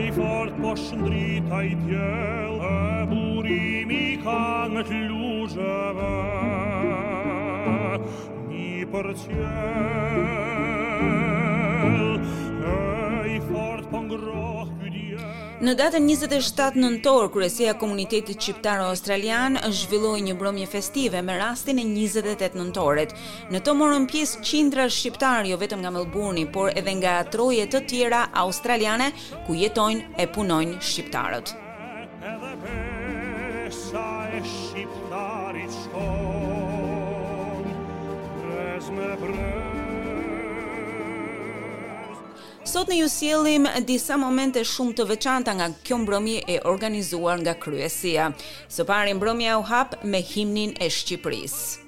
Ej, fort po shndrit ai diell E burimi ka në të lugjeve Mi për qel Ej, fort po ngroh ky diell Në datën 27 nëntor, Kryesia e Komunitetit Shqiptaro-Australian zhvilloi një mbrëmje festive me rastin e 28 nëntorit. Në të morën pjesë qindra shqiptarë jo vetëm nga Melburni, por edhe nga troje të tjera australiane ku jetojnë e punojnë shqiptarët. Edhe besa e shqiptarit shkon, brez me brez. Sot ne ju sjellim disa momente shumë të veçanta nga kjo mbrëmje e organizuar nga kryesia. Së pari mbrëmja u hap me himnin e Shqipërisë.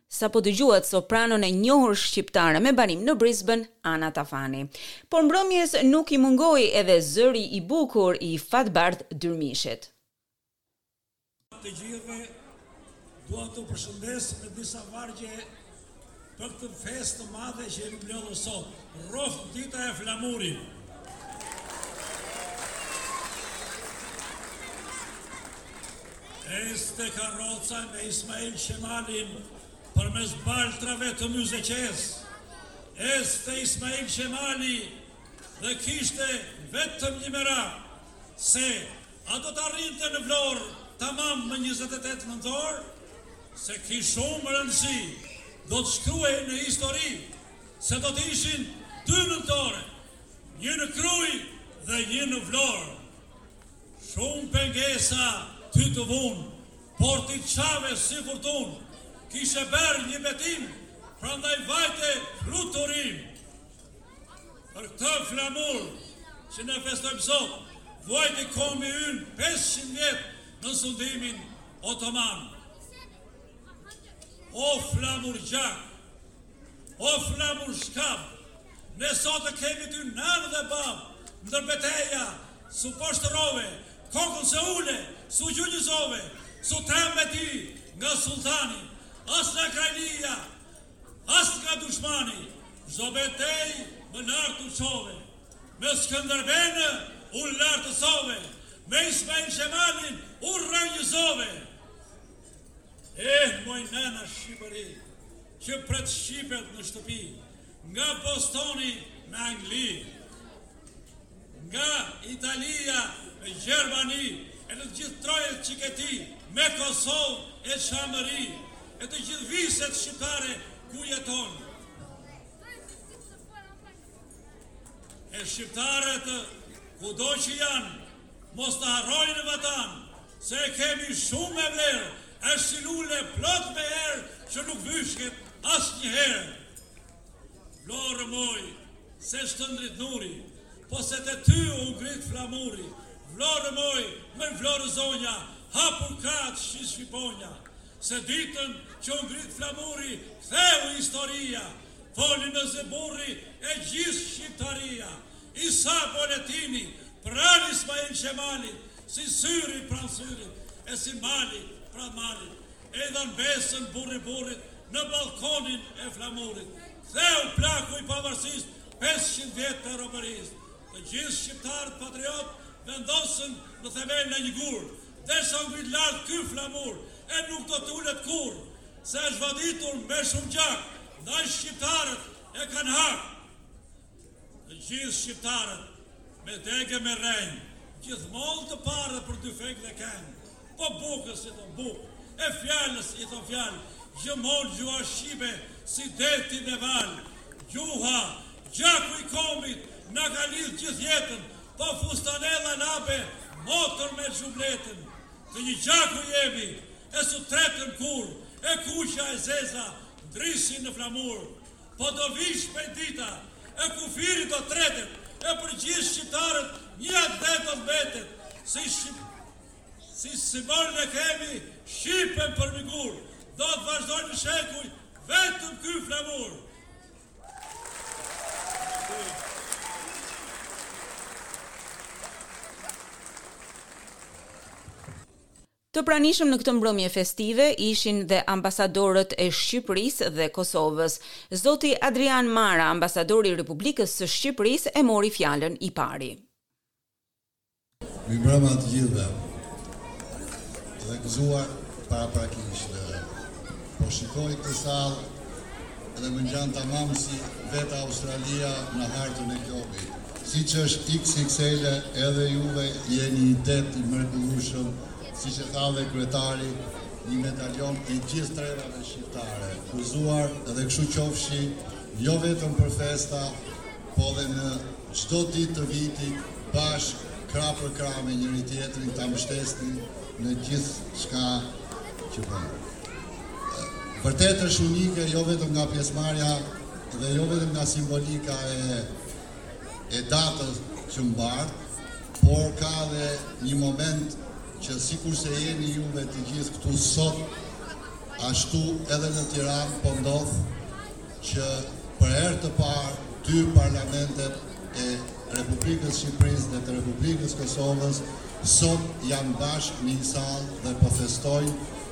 Sapo dëgjuat sopranon e njohur shqiptare me banim në Brisben, Ana Tafani. Por mbrëmjes nuk i mungoi edhe zëri i bukur i Fatbardh Dyrmishit. Të gjithëve, dua t'u përshëndes me disa vargje për këtë festë të madhe që u mblodhëm sot. Rroftë dita e flamurit! Ecte karroca me Ismail Qemalin përmes baltrave të Myzeqesë. Ecte Ismail Qemali dhe kishte vetëm një merak, se a do të arrinte në Vlorë tamam më 28 nëntor, se kish shumë rëndësi, do të shkruhej në histori, se do të ishin dy nëntore, një në Krujë dhe një në Vlorë. Shumë pengesa ty të vunë, por ti çave si furtunë, kishe bërë një betim, prandaj vajte fluturim. Për këtë flamur që ne festojmë sot, vuajti kombi ynë 500 vjet në sundimin otoman. O flamur gjak, o flamur shkab, ne sot të kemi ty nënë dhe babë, ndër beteja, S'u poshtërove, kokën s'e ule, s'u gjunjëzove, s'u trembe ti nga sulltani, as nga krajlia, as nga dushmani, çdo betejë më lart u çove. Me Skënderbenë u lartësove, me Ismail Qemalin u rrënjëzove. Eh moj nëna Shqipëri, që pret shqipet në shtëpi, nga Bostoni në Angli. Nga Italia, Gjermani e nga të gjithë trojet që këti me Kosovë e Çamëri e të gjithë viset shqiptare ku jeton. E shqiptarët kudo që janë, mos ta harrojnë vatan, se e kemi shumë me vlerë, është si lule plot me erë që nuk vyshket asnjëherë. Vlorë moj, seç të ndrit nuri, po se te ty u ngrit flamuri, Vlorë moj, moj Vlorë zonja, hapur krahët si shqiponja, se ditën që u ngrit flamuri, ktheu historia, foli me zë burri e gjithë Shqiptaria, Isa Boletini, pranë Ismail Qemali, si syri pranë syri, e si mali pranë mali, E i dhanë besën burri burrit në ballkonin e flamurit. Ktheu plaku i pavarësisë pesëqind vjet të robërisë. Të gjithë shqiptarët patriot vendosën në themelin e një gur, derisa u ngrit lart ky flamur e nuk do të ulet kurrë, se është vaditur me shumë gjak, ndaj shqiptarët e kanë hak. Të gjithë shqiptarët me degë e me rrenjë, gjithmonë të parë për dyfek e këngë. Po bukës i thon bukë, e fjalës i thon fjalë, gjëmon gjuha shqipe si deti me valë. Gjuha, gjaku i kombit, na ka lidh gjithë jetën, fustanella labe, motër me xhubletën. Të një gjaku jemi, e s'u tretëm kurrë, e kuqja e zeza ndrisin në flamur. Po do vijë shpejt dita e kufiri do tretet e për gjithë shqiptarët një atdhe do mbetet si shqip si simbol e kemi shqipen për mbi gur do të vazhdojë në shekuj vetëm ky flamur Të pranishëm në këtë mbrëmje festive ishin dhe ambasadorët e Shqipërisë dhe Kosovës. Zoti Adrian Mara, ambasadori i Republikës së Shqipërisë e mori fjalën i pari. Mirëmbrëma të gjithëve. Dhe gëzuar paraprakisht. Po shikoj këtë sallë Dhe më ngjan tamam si vetë Australia në hartën e globit. Siç është XXL edhe juve jeni një det i mrekullueshëm siç e tha dhe kryetari një medaljon i gjithë trevave shqiptare gëzuar dhe kshu qofshi jo vetëm për festa po dhe në çdo ditë të vitit bashkë krah për krah me njëri-tjetrin ta mbështesni në gjithçka që bëni. vërtet është unike jo vetëm nga pjesëmarrja dhe jo vetëm nga simbolika e e datës që mbart, por ka dhe një moment që sikurse jeni juve të gjithë këtu sot, ashtu edhe në Tiranë po ndodh që për herë të parë dy parlamentet e Republikës Shqipërisë dhe të Republikës Kosovës sot janë bashkë në një sallë dhe po festojnë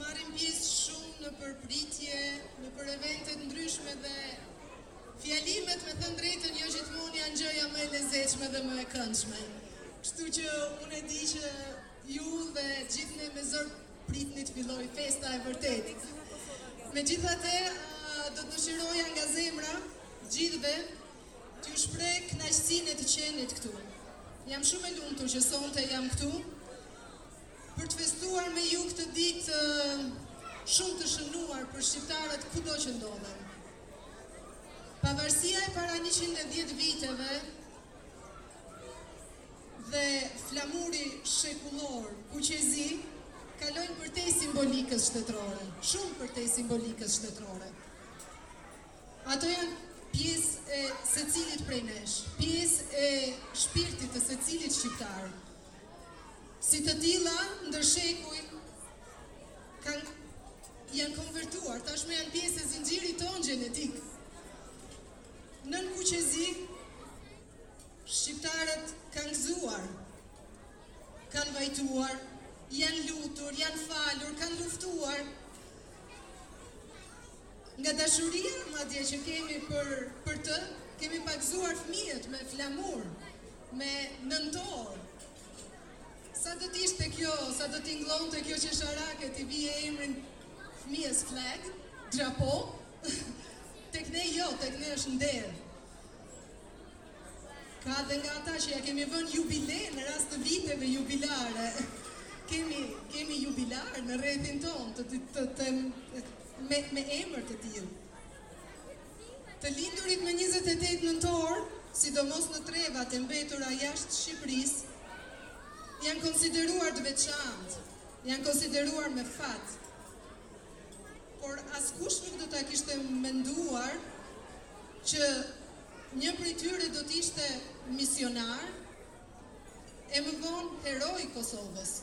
Marrim pjesë shumë nëpër pritje, nëpër evente të ndryshme dhe fjalimet me thënë drejtën jo gjithmonë janë gjëja më e lezetshme dhe më e këndshme. Kështu që unë e di që ju dhe gjithë ne me zor pritni të fillojë festa e vërtetë. Megjithatë, do të dëshiroja nga zemra, gjithëve, t'ju shpreh kënaqësinë e të qenit këtu. Jam shumë e lumtur që sonte jam këtu, Për të festuar me ju këtë ditë shumë të shënuar për shqiptarët kudo që ndodhen. Pavarësia e para 110 viteve dhe flamuri shekullor kuqezi kalojnë përtej simbolikës shtetërore, shumë përtej simbolikës shtetërore. Ato janë pjesë e secilit prej nesh, pjesë e shpirtit të secilit shqiptar, Si të tilla, ndër shekuj, kanë janë konvertuar, tashmë janë pjesë e zinxhirit tonë gjenetik. Nën kuqezi, shqiptarët kanë gëzuar, kanë vajtuar, janë lutur, janë falur, kanë luftuar. Nga dashuria madje që kemi për për të, kemi pagëzuar fëmijët me flamur, me nëntor. Sa do të ishte kjo, sa do tingëllonte kjo qesharake t'i vije emrin fëmijës flag, drapo, tek ne jo, tek ne është nder. Ka dhe nga ata që ia kemi vënë jubile në rast të viteve jubilare. Kemi, kemi jubilarë në rrethin tonë, të, të, të, të me, me emër të tillë. Të lindurit më 28 nëntor, sidomos në trevat e mbetura jashtë Shqipërisë, janë konsideruar të veçantë, janë konsideruar me fat. Por askush nuk do ta kishte menduar që Një prej tyre do të ishte misionar e më vonë hero i Kosovës.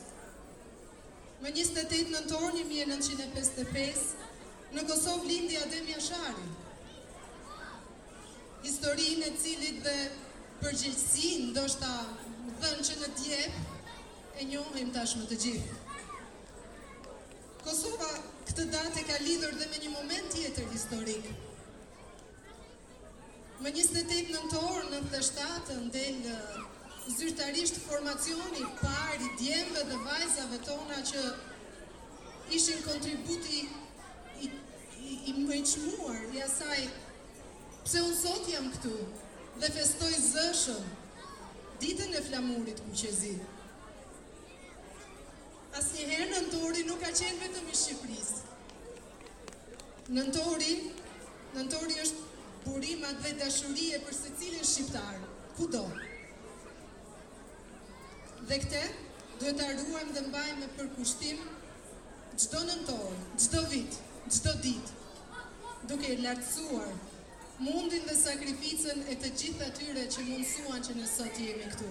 Më njëzet e tetë nëntor një mijë e nëntëqind e pesëdhjetë e pesë, në Kosovë lindi Adem Jashari, historinë e cilit dhe përgjegjësinë ndoshta thënë që në djep e njohim tashmë të gjithë. Kosova këtë datë e ka lidhur dhe me një moment tjetër historik. Më njëzet e tetë nëntor nëntëdhjetë e shtatë del zyrtarisht formacioni i parë i djemve dhe vajzave tona që ishin kontributi më i çmuar i asaj pse unë sot jam këtu dhe festoj zëshëm Ditën e Flamurit Kuqezi. Asnjëherë nëntori nuk ka qenë vetëm i Shqipërisë. Nëntori, nëntori është burim atdhedashurie për secilin shqiptar, kudo. Dhe këtë duhet ta ruajmë dhe mbajmë me përkushtim çdo nëntor, çdo vit, çdo ditë, duke i lartësuar mundin dhe sakrificën e të gjithë atyre që mundësuan që ne sot jemi këtu.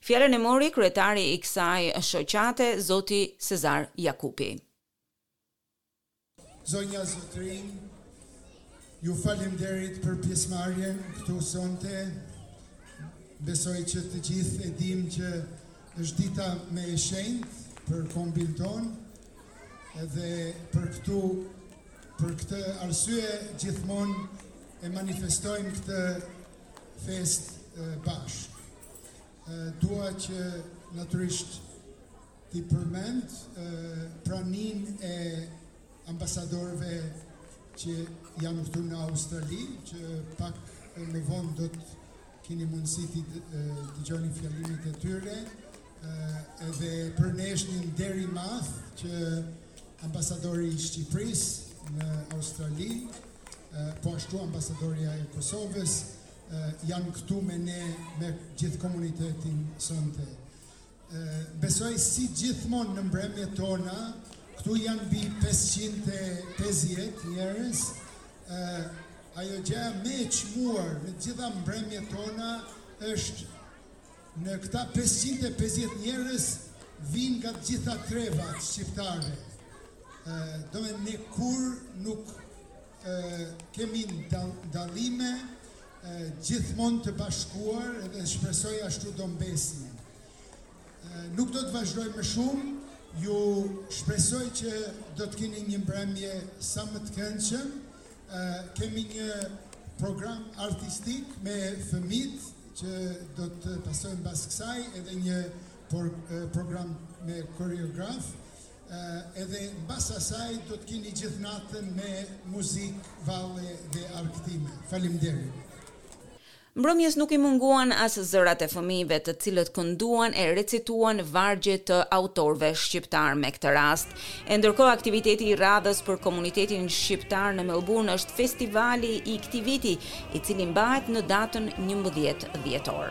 Fjalën e mori kryetari i kësaj shoqate, zoti Sezar Jakupi. Zonja, zotërinj, ju faleminderit për pjesëmarrjen këtu sonte. Besoj që të gjithë e dimë që është dita më e shenjtë për kombin tonë, edhe për këtu, për këtë arsye gjithmonë e manifestojmë këtë festë bashkë. Dua që natyrisht t'i përmend praninë e ambasadorëve që janë këtu në Australi, që pak më vonë do të keni mundësi t'i dëgjoni fjalimet e tyre, Edhe për ne është një nder i madh që ambasadori i Shqipërisë në Australi, po ashtu ambasadorja e Kosovës janë këtu me ne me gjithë komunitetin sonte. Besoj si gjithmonë në mbrëmjet tona, këtu janë mbi 550 njerëz, ajo gjëja më e çmuar në gjitha mbrëmjet tona është Në këta pesëqind e pesëdhjetë njerëz vijnë nga të gjitha trevat shqiptare. Domethënë kurrë nuk kemi dallime gjithmonë të bashkuar dhe shpresoj ashtu do mbesim. Nuk do të vazhdoj më shumë, ju shpresoj që do të keni një mbrëmje sa më të këndshëm, kemi një program artistik me fëmijët që do të pasojë mbas kësaj edhe një program me koreograf edhe mbas asaj do të kini gjithë natën me muzikë, valle dhe argëtime. Faleminderit. Mbrëmjes nuk i munguan as zërat e fëmijëve të cilët kënduan e recituan vargje të autorëve shqiptarë me këtë rast. E ndërkohë aktiviteti i radhës për komunitetin shqiptar në Melburn është festivali i këtij viti, i cili mbahet në datën njëmbëdhjetë dhjetor.